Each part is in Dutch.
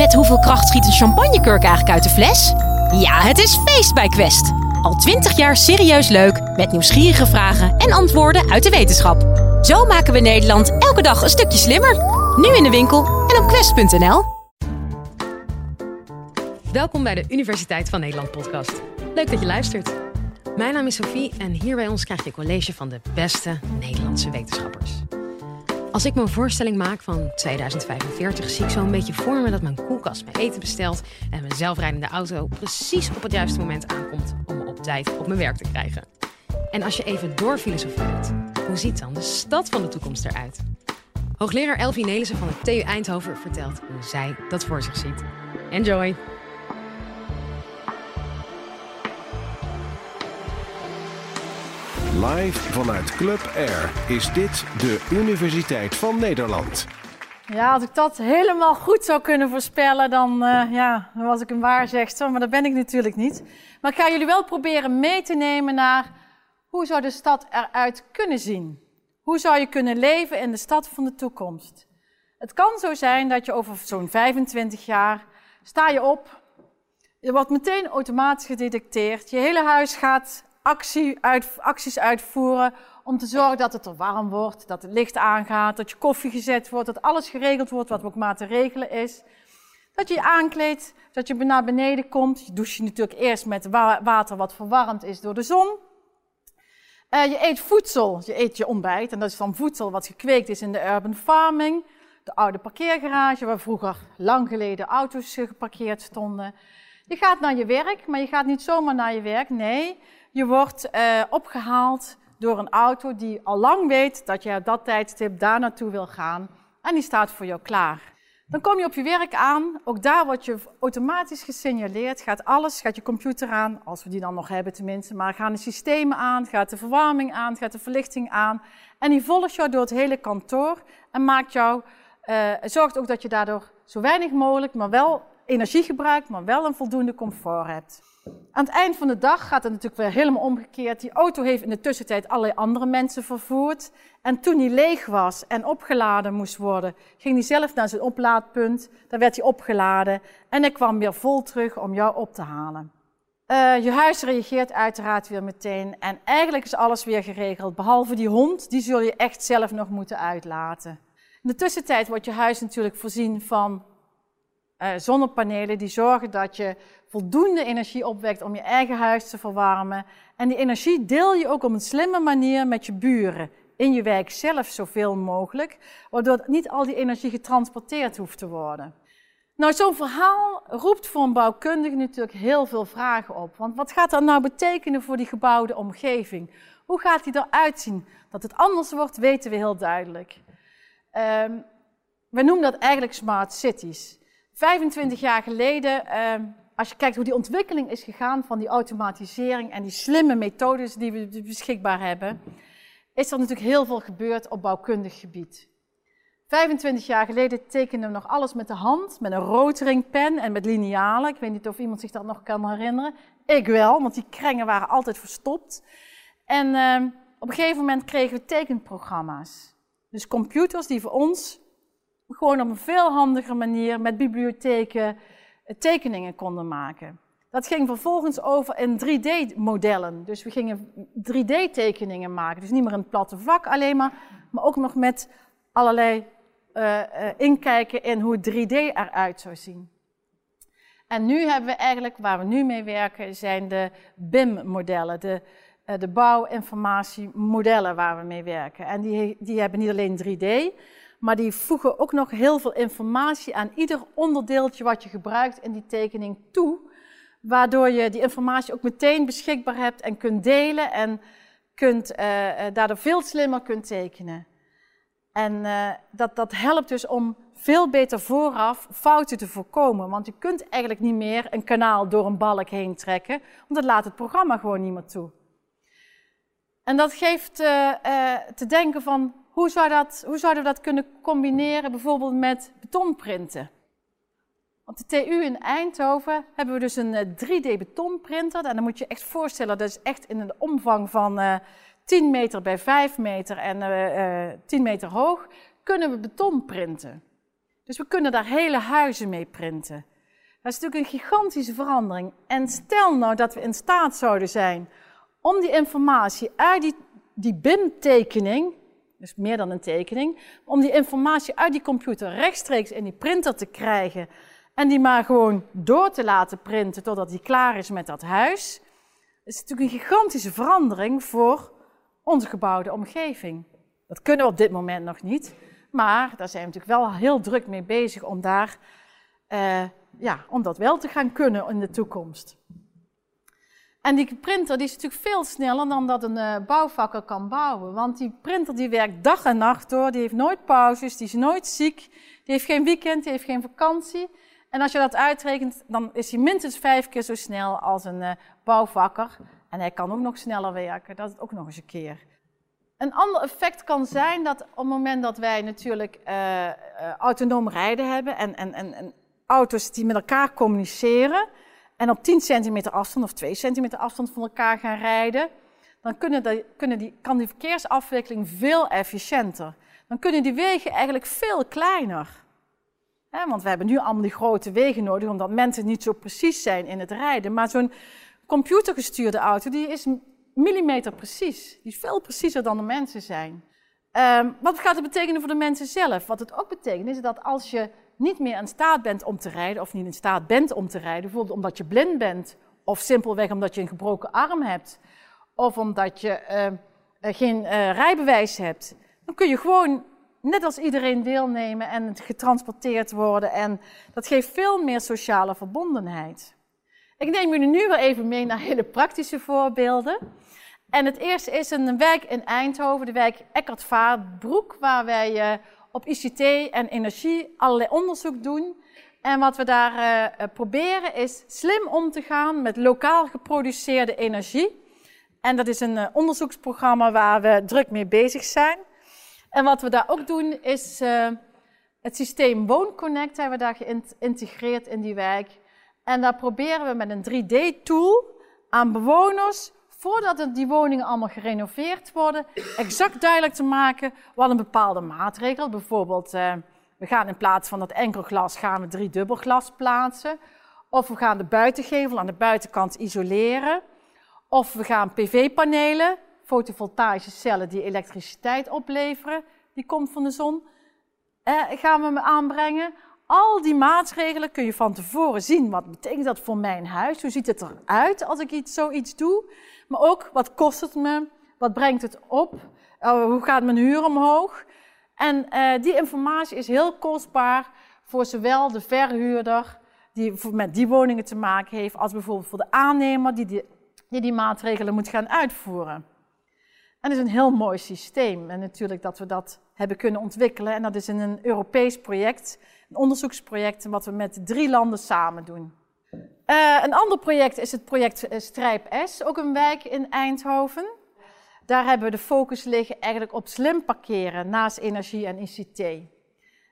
Met hoeveel kracht schiet een champagnekurk eigenlijk uit de fles? Ja, het is feest bij Quest. Al twintig jaar serieus leuk, met nieuwsgierige vragen en antwoorden uit de wetenschap. Zo maken we Nederland elke dag een stukje slimmer. Nu in de winkel en op quest.nl. Welkom bij de Universiteit van Nederland podcast. Leuk dat je luistert. Mijn naam is Sophie en hier bij ons krijg je college van de beste Nederlandse wetenschappers. Als ik me een voorstelling maak van 2045, zie ik zo een beetje voor me dat mijn koelkast mijn eten bestelt en mijn zelfrijdende auto precies op het juiste moment aankomt om me op tijd op mijn werk te krijgen. En als je even doorfilosofeert, hoe ziet dan de stad van de toekomst eruit? Hoogleraar Elvie Nelissen van de TU Eindhoven vertelt hoe zij dat voor zich ziet. Enjoy! Live vanuit Club Air is dit de Universiteit van Nederland. Ja, als ik dat helemaal goed zou kunnen voorspellen, dan, uh, ja, was ik een waarzegster, maar dat ben ik natuurlijk niet. Maar ik ga jullie wel proberen mee te nemen naar hoe zou de stad eruit kunnen zien? Hoe zou je kunnen leven in de stad van de toekomst? Het kan zo zijn dat je over zo'n 25 jaar sta je op, je wordt meteen automatisch gedetecteerd, je hele huis gaat actie uit, acties uitvoeren om te zorgen dat het er warm wordt, dat het licht aangaat, dat je koffie gezet wordt, dat alles geregeld wordt wat ook maar te regelen is. Dat je je aankleedt, dat je naar beneden komt. Je doucht je natuurlijk eerst met water wat verwarmd is door de zon. Uh, je eet voedsel, je eet je ontbijt en dat is dan voedsel wat gekweekt is in de urban farming. De oude parkeergarage waar vroeger lang geleden auto's geparkeerd stonden. Je gaat naar je werk, maar je gaat niet zomaar naar je werk. Nee, je wordt uh, opgehaald door een auto die al lang weet dat je op dat tijdstip daar naartoe wil gaan. En die staat voor jou klaar. Dan kom je op je werk aan. Ook daar word je automatisch gesignaleerd. Gaat alles, gaat je computer aan, als we die dan nog hebben tenminste. Maar gaan de systemen aan, gaat de verwarming aan, gaat de verlichting aan. En die volgt jou door het hele kantoor en maakt jou, uh, zorgt ook dat je daardoor zo weinig mogelijk, maar wel energie gebruikt, maar wel een voldoende comfort hebt. Aan het eind van de dag gaat het natuurlijk weer helemaal omgekeerd. Die auto heeft in de tussentijd allerlei andere mensen vervoerd. En toen die leeg was en opgeladen moest worden, ging hij zelf naar zijn oplaadpunt. Daar werd hij opgeladen en hij kwam weer vol terug om jou op te halen. Uh, je huis reageert uiteraard weer meteen en eigenlijk is alles weer geregeld. Behalve die hond, die zul je echt zelf nog moeten uitlaten. In de tussentijd wordt je huis natuurlijk voorzien van uh, zonnepanelen die zorgen dat je voldoende energie opwekt om je eigen huis te verwarmen. En die energie deel je ook op een slimme manier met je buren. In je wijk zelf zoveel mogelijk, waardoor niet al die energie getransporteerd hoeft te worden. Nou, zo'n verhaal roept voor een bouwkundige natuurlijk heel veel vragen op. Want wat gaat dat nou betekenen voor die gebouwde omgeving? Hoe gaat die eruit zien? Dat het anders wordt, weten we heel duidelijk. Um, we noemen dat eigenlijk smart cities. 25 jaar geleden uh, als je kijkt hoe die ontwikkeling is gegaan van die automatisering en die slimme methodes die we beschikbaar hebben, is er natuurlijk heel veel gebeurd op bouwkundig gebied. 25 jaar geleden tekenden we nog alles met de hand, met een roteringpen en met linealen. Ik weet niet of iemand zich dat nog kan herinneren. Ik wel, want die krengen waren altijd verstopt. En uh, op een gegeven moment kregen we tekenprogramma's. Dus computers die voor ons gewoon op een veel handiger manier met bibliotheken tekeningen konden maken. Dat ging vervolgens over in 3D-modellen. Dus we gingen 3D-tekeningen maken. Dus niet meer een platte vak alleen maar, maar ook nog met allerlei uh, uh, inkijken in hoe 3D eruit zou zien. En nu hebben we eigenlijk, waar we nu mee werken, zijn de BIM-modellen, de, uh, de bouwinformatiemodellen waar we mee werken. En die, die hebben niet alleen 3D, maar die voegen ook nog heel veel informatie aan ieder onderdeeltje wat je gebruikt in die tekening toe, waardoor je die informatie ook meteen beschikbaar hebt en kunt delen en kunt, uh, daardoor veel slimmer kunt tekenen. En uh, dat, dat helpt dus om veel beter vooraf fouten te voorkomen. Want je kunt eigenlijk niet meer een kanaal door een balk heen trekken, want dat laat het programma gewoon niet meer toe. En dat geeft te denken van hoe, zou dat, hoe zouden we dat kunnen combineren bijvoorbeeld met betonprinten? Op de TU in Eindhoven hebben we dus een 3D-betonprinter. En dan moet je echt voorstellen, dat is echt in een omvang van uh, eh, 10 meter bij 5 meter en uh, uh, 10 meter hoog, kunnen we beton printen. Dus we kunnen daar hele huizen mee printen. Dat is natuurlijk een gigantische verandering. En stel nou dat we in staat zouden zijn om die informatie uit die, die BIM-tekening, dus meer dan een tekening, om die informatie uit die computer rechtstreeks in die printer te krijgen en die maar gewoon door te laten printen totdat die klaar is met dat huis. Is natuurlijk een gigantische verandering voor onze gebouwde omgeving. Dat kunnen we op dit moment nog niet, maar daar zijn we natuurlijk wel heel druk mee bezig om, daar, uh, ja, om dat wel te gaan kunnen in de toekomst. En die printer die is natuurlijk veel sneller dan dat een uh, bouwvakker kan bouwen. Want die printer die werkt dag en nacht door, die heeft nooit pauzes, die is nooit ziek, die heeft geen weekend, die heeft geen vakantie. En als je dat uitrekent, dan is hij minstens vijf keer zo snel als een uh, bouwvakker. En hij kan ook nog sneller werken, dat is ook nog eens een keer. Een ander effect kan zijn dat op het moment dat wij natuurlijk uh, autonoom rijden hebben en, en, en, en, auto's die met elkaar communiceren en op 10 centimeter afstand of 2 centimeter afstand van elkaar gaan rijden, dan kunnen kunnen die, kan die verkeersafwikkeling veel efficiënter. Dan kunnen die wegen eigenlijk veel kleiner. Want we hebben nu allemaal die grote wegen nodig, omdat mensen niet zo precies zijn in het rijden. Maar zo'n computergestuurde auto, die is millimeter precies. Die is veel preciezer dan de mensen zijn. Um, wat gaat het betekenen voor de mensen zelf? Wat het ook betekent is dat als je niet meer in staat bent om te rijden, of niet in staat bent om te rijden, bijvoorbeeld omdat je blind bent, of simpelweg omdat je een gebroken arm hebt, of omdat je uh, geen uh, rijbewijs hebt, dan kun je gewoon net als iedereen deelnemen en getransporteerd worden. En dat geeft veel meer sociale verbondenheid. Ik neem jullie nu weer even mee naar hele praktische voorbeelden. En het eerste is een wijk in Eindhoven, de wijk Eckert Vaartbroek, waar wij op ICT en energie allerlei onderzoek doen. En wat we daar uh, proberen is slim om te gaan met lokaal geproduceerde energie. En dat is een uh, onderzoeksprogramma waar we druk mee bezig zijn. En wat we daar ook doen is het systeem WoonConnect hebben we daar geïntegreerd in die wijk. En daar proberen we met een 3D-tool aan bewoners, voordat die woningen allemaal gerenoveerd worden, exact duidelijk te maken wat een bepaalde maatregel, bijvoorbeeld uh, we gaan in plaats van dat enkel glas, gaan we drie dubbel glas plaatsen. Of we gaan de buitengevel aan de buitenkant isoleren. Of we gaan PV-panelen, fotovoltaïsche cellen die elektriciteit opleveren, die komt van de zon, eh, gaan we aanbrengen. Al die maatregelen kun je van tevoren zien. Wat betekent dat voor mijn huis? Hoe ziet het eruit als ik iets, zoiets doe? Maar ook, wat kost het me? Wat brengt het op? Uh, hoe gaat mijn huur omhoog? En uh, die informatie is heel kostbaar voor zowel de verhuurder, die met die woningen te maken heeft, als bijvoorbeeld voor de aannemer die die, die, die maatregelen moet gaan uitvoeren. En dat is een heel mooi systeem. En natuurlijk dat we dat hebben kunnen ontwikkelen. En dat is in een Europees project een onderzoeksproject wat we met drie landen samen doen. Uh, een ander project is het project uh, Strijp S, ook een wijk in Eindhoven. Daar hebben we de focus liggen eigenlijk op slim parkeren naast energie en ICT.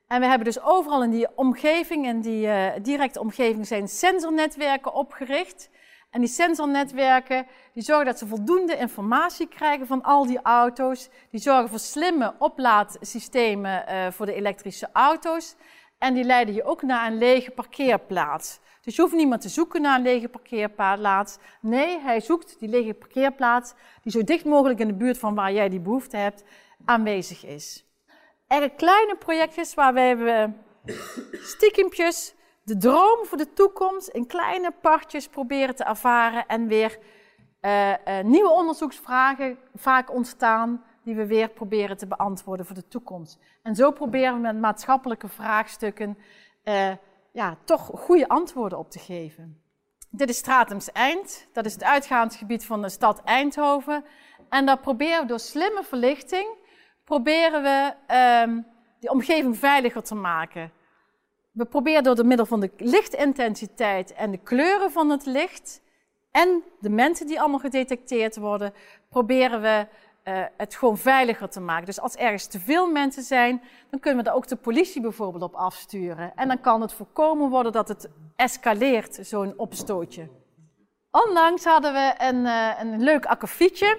En we hebben dus overal in die omgeving, in die uh, directe omgeving, zijn sensornetwerken opgericht. En die sensornetwerken die zorgen dat ze voldoende informatie krijgen van al die auto's. Die zorgen voor slimme oplaadsystemen voor de elektrische auto's. En die leiden je ook naar een lege parkeerplaats. Dus je hoeft niet meer te zoeken naar een lege parkeerplaats. Nee, hij zoekt die lege parkeerplaats die zo dicht mogelijk in de buurt van waar jij die behoefte hebt aanwezig is. Er kleine projectjes waar wij stiekempjes de droom voor de toekomst in kleine partjes proberen te ervaren en weer uh, uh, nieuwe onderzoeksvragen vaak ontstaan die we weer proberen te beantwoorden voor de toekomst. En zo proberen we met maatschappelijke vraagstukken uh, ja, toch goede antwoorden op te geven. Dit is Stratums Eind, dat is het uitgaansgebied van de stad Eindhoven. En daar proberen we door slimme verlichting, proberen we um, die omgeving veiliger te maken. We proberen door de middel van de lichtintensiteit en de kleuren van het licht en de mensen die allemaal gedetecteerd worden, proberen we uh, het gewoon veiliger te maken. Dus als ergens te veel mensen zijn, dan kunnen we daar ook de politie bijvoorbeeld op afsturen. En dan kan het voorkomen worden dat het escaleert, zo'n opstootje. Onlangs hadden we een, uh, een leuk akkefietje,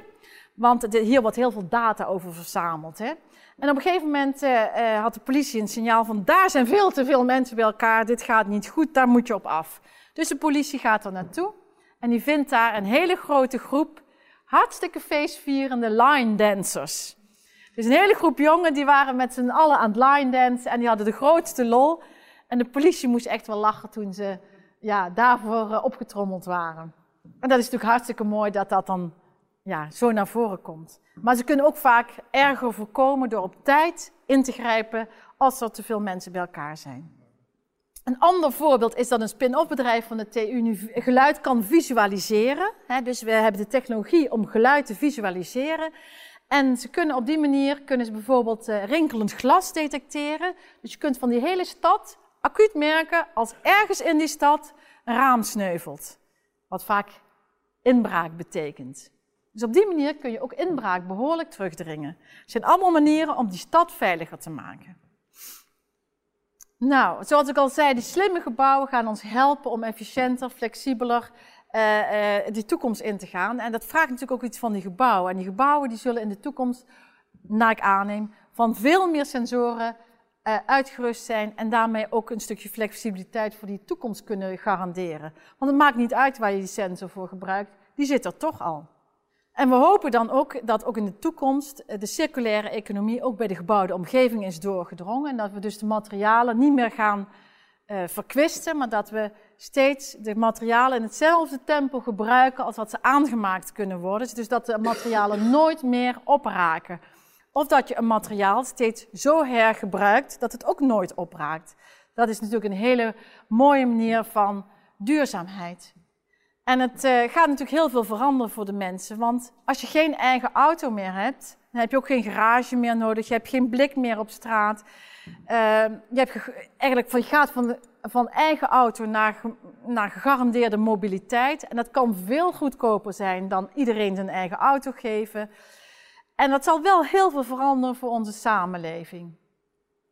want hier wordt heel veel data over verzameld. Hè? En op een gegeven moment uh, had de politie een signaal van daar zijn veel te veel mensen bij elkaar, dit gaat niet goed, daar moet je op af. Dus de politie gaat er naartoe en die vindt daar een hele grote groep hartstikke feestvierende line dancers. Dus een hele groep jongen die waren met z'n allen aan het line dansen en die hadden de grootste lol. En de politie moest echt wel lachen toen ze ja, daarvoor uh, opgetrommeld waren. En dat is natuurlijk hartstikke mooi dat dat dan ja, zo naar voren komt. Maar ze kunnen ook vaak erger voorkomen door op tijd in te grijpen als er te veel mensen bij elkaar zijn. Een ander voorbeeld is dat een spin-off bedrijf van de TU nu geluid kan visualiseren. Dus we hebben de technologie om geluid te visualiseren. En ze kunnen op die manier kunnen ze bijvoorbeeld uh, rinkelend glas detecteren. Dus je kunt van die hele stad acuut merken als ergens in die stad een raam sneuvelt. Wat vaak inbraak betekent. Dus op die manier kun je ook inbraak behoorlijk terugdringen. Het zijn allemaal manieren om die stad veiliger te maken. Nou, zoals ik al zei, die slimme gebouwen gaan ons helpen om efficiënter, flexibeler uh, uh, die toekomst in te gaan. En dat vraagt natuurlijk ook iets van die gebouwen. En die gebouwen die zullen in de toekomst, naar ik aanneem, van veel meer sensoren uh, uitgerust zijn en daarmee ook een stukje flexibiliteit voor die toekomst kunnen garanderen. Want het maakt niet uit waar je die sensor voor gebruikt, die zit er toch al. En we hopen dan ook dat ook in de toekomst de circulaire economie ook bij de gebouwde omgeving is doorgedrongen. En dat we dus de materialen niet meer gaan uh, verkwisten, maar dat we steeds de materialen in hetzelfde tempo gebruiken als wat ze aangemaakt kunnen worden. Dus dat de materialen nooit meer opraken. Of dat je een materiaal steeds zo hergebruikt dat het ook nooit opraakt. Dat is natuurlijk een hele mooie manier van duurzaamheid. En het uh, gaat natuurlijk heel veel veranderen voor de mensen. Want als je geen eigen auto meer hebt, dan heb je ook geen garage meer nodig. Je hebt geen blik meer op straat. Uh, je, hebt eigenlijk, gaat van, de, van eigen auto naar, naar gegarandeerde mobiliteit. En dat kan veel goedkoper zijn dan iedereen zijn eigen auto geven. En dat zal wel heel veel veranderen voor onze samenleving.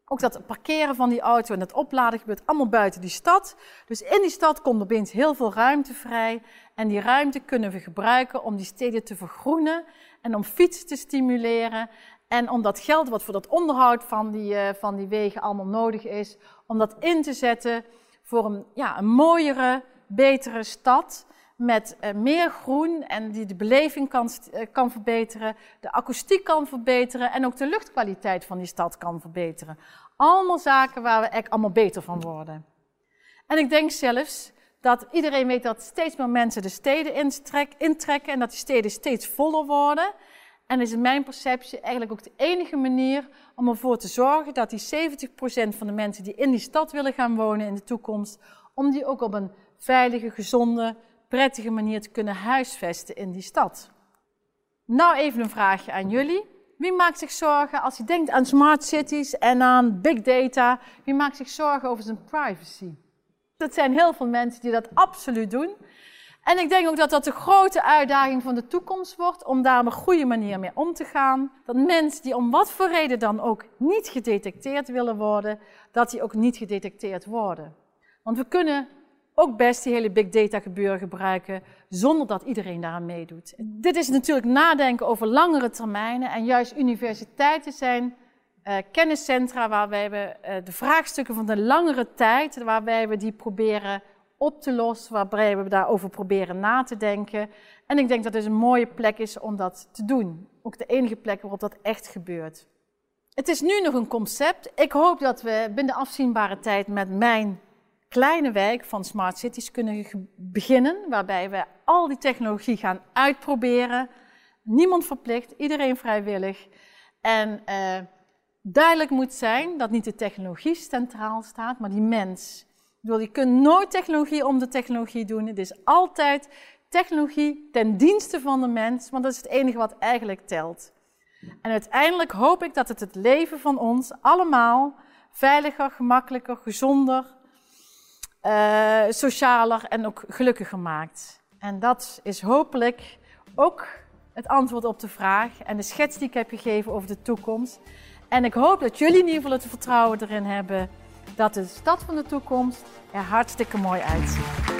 Ook dat parkeren van die auto en het opladen gebeurt allemaal buiten die stad. Dus in die stad komt opeens heel veel ruimte vrij. En die ruimte kunnen we gebruiken om die steden te vergroenen en om fietsen te stimuleren. En om dat geld wat voor dat onderhoud van die, uh, van die wegen allemaal nodig is, om dat in te zetten voor een, ja, een mooiere, betere stad met uh, meer groen en die de beleving kan, uh, kan verbeteren, de akoestiek kan verbeteren en ook de luchtkwaliteit van die stad kan verbeteren. Allemaal zaken waar we echt allemaal beter van worden. En ik denk zelfs dat iedereen weet dat steeds meer mensen de steden intrekken en dat die steden steeds voller worden. En is in mijn perceptie eigenlijk ook de enige manier om ervoor te zorgen dat die 70% van de mensen die in die stad willen gaan wonen in de toekomst, om die ook op een veilige, gezonde, prettige manier te kunnen huisvesten in die stad. Nou even een vraagje aan jullie. Wie maakt zich zorgen als je denkt aan smart cities en aan big data? Wie maakt zich zorgen over zijn privacy? Dat zijn heel veel mensen die dat absoluut doen. En ik denk ook dat dat de grote uitdaging van de toekomst wordt om daar op een goede manier mee om te gaan. Dat mensen die om wat voor reden dan ook niet gedetecteerd willen worden, dat die ook niet gedetecteerd worden. Want we kunnen ook best die hele big data gebeuren gebruiken zonder dat iedereen daaraan meedoet. Dit is natuurlijk nadenken over langere termijnen en juist universiteiten zijn uh, kenniscentra waarbij we uh, de vraagstukken van de langere tijd, waarbij we die proberen op te lossen, waarbij we daarover proberen na te denken. En ik denk dat het een mooie plek is om dat te doen. Ook de enige plek waarop dat echt gebeurt. Het is nu nog een concept. Ik hoop dat we binnen afzienbare tijd met mijn kleine wijk van Smart Cities kunnen beginnen, waarbij we al die technologie gaan uitproberen. Niemand verplicht, iedereen vrijwillig. En uh, duidelijk moet zijn dat niet de technologie centraal staat, maar die mens. Je kunt nooit technologie om de technologie doen. Het is altijd technologie ten dienste van de mens, want dat is het enige wat eigenlijk telt. En uiteindelijk hoop ik dat het het leven van ons allemaal veiliger, gemakkelijker, gezonder, uh, socialer en ook gelukkiger maakt. En dat is hopelijk ook het antwoord op de vraag en de schets die ik heb gegeven over de toekomst. En ik hoop dat jullie in ieder geval het vertrouwen erin hebben dat de stad van de toekomst er hartstikke mooi uitziet.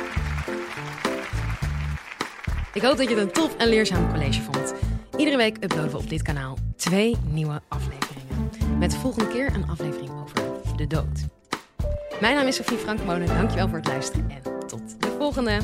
Ik hoop dat je het een tof en leerzaam college vond. Iedere week uploaden we op dit kanaal twee nieuwe afleveringen. Met de volgende keer een aflevering over de dood. Mijn naam is Sofie Frankmolen. Dankjewel voor het luisteren en tot de volgende.